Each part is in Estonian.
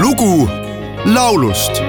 lugu laulust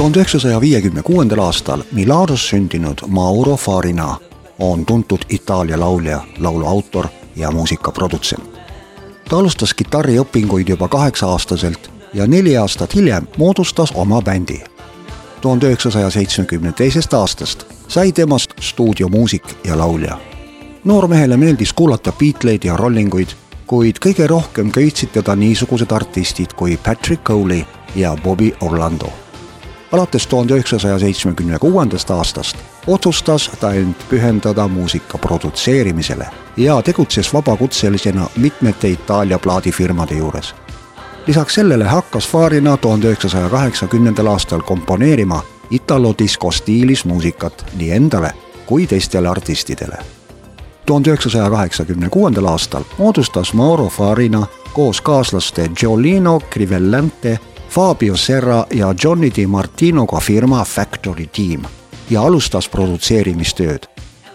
tuhande üheksasaja viiekümne kuuendal aastal Milanos sündinud Mauro Farina on tuntud Itaalia laulja, laulu autor ja muusikaprodutsent. ta alustas kitarriõpinguid juba kaheksa-aastaselt ja neli aastat hiljem moodustas oma bändi. tuhande üheksasaja seitsmekümne teisest aastast sai temast stuudiomuusik ja laulja. noormehele meeldis kuulata Beatleid ja Rollinguid, kuid kõige rohkem köitsid teda niisugused artistid kui Patrick Coley ja Bobby Orlando alates tuhande üheksasaja seitsmekümne kuuendast aastast otsustas ta end pühendada muusika produtseerimisele ja tegutses vabakutselisena mitmete Itaalia plaadifirmade juures. lisaks sellele hakkas Farina tuhande üheksasaja kaheksakümnendal aastal komponeerima italo-disko stiilis muusikat nii endale kui teistele artistidele. tuhande üheksasaja kaheksakümne kuuendal aastal moodustas Mauro Farina koos kaaslaste Giolino Crivellante Fabio Serra ja Johnny Di Martinoga firma Factory Team ja alustas produtseerimistööd.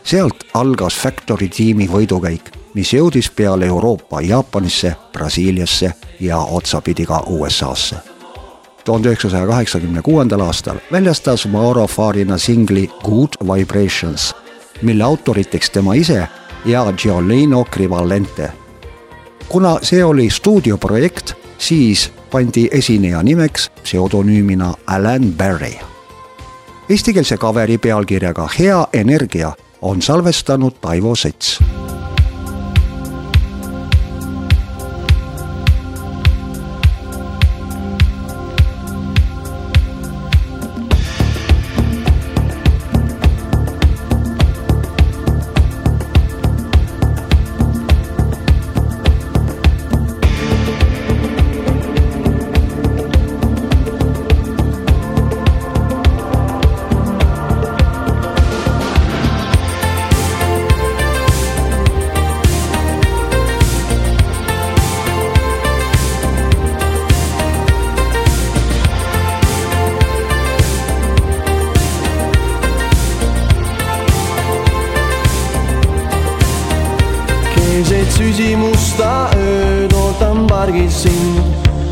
sealt algas Factory tiimi võidukäik, mis jõudis peale Euroopa Jaapanisse, Brasiiliasse ja otsapidi ka USA-sse. tuhande üheksasaja kaheksakümne kuuendal aastal väljastas Mauro Farina singli Good Vibrations, mille autoriteks tema ise ja Giolino Crivalente. kuna see oli stuudioprojekt, siis pandi esineja nimeks pseudonüümina Alan Barry. Eestikeelse kaveri pealkirjaga Hea energia on salvestanud Taivo Sets keset süsimusta ööd ootan pargis sind,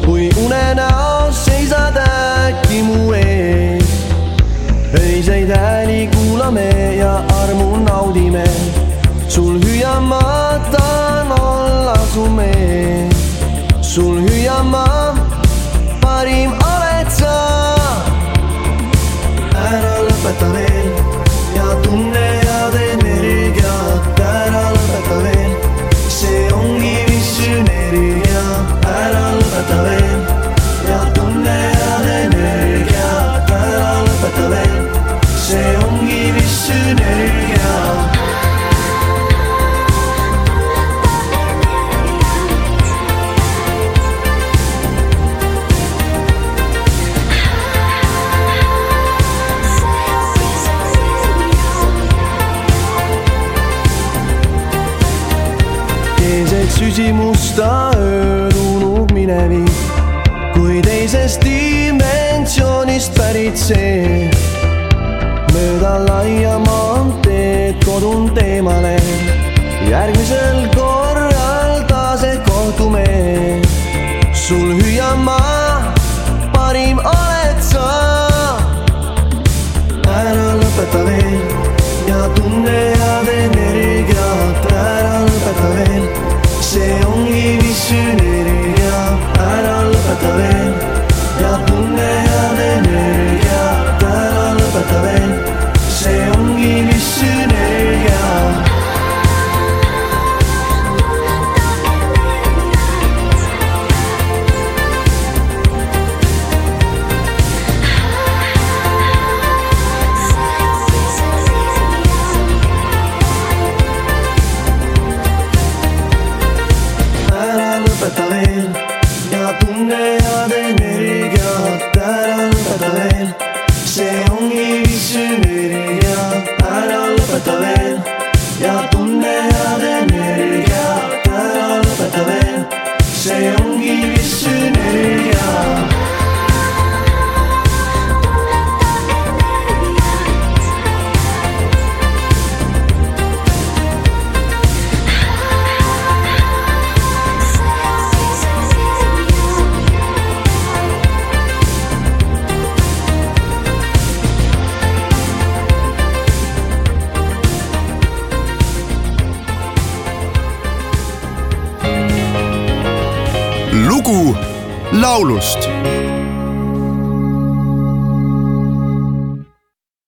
kui unenäos seisad äkki mu ees. öiseid hääli kuulame ja armu naudime, sul hüüan ma tahan olla su mees, sul hüüan ma, parim oled sa. ära lõpeta veel küsimusta hõõrunud minevik, kui teisest dimensioonist pärit see mööda laia maanteed kodunt eemale. järgmisel korral taas ehk kohtume sul hüüamaa. laulust.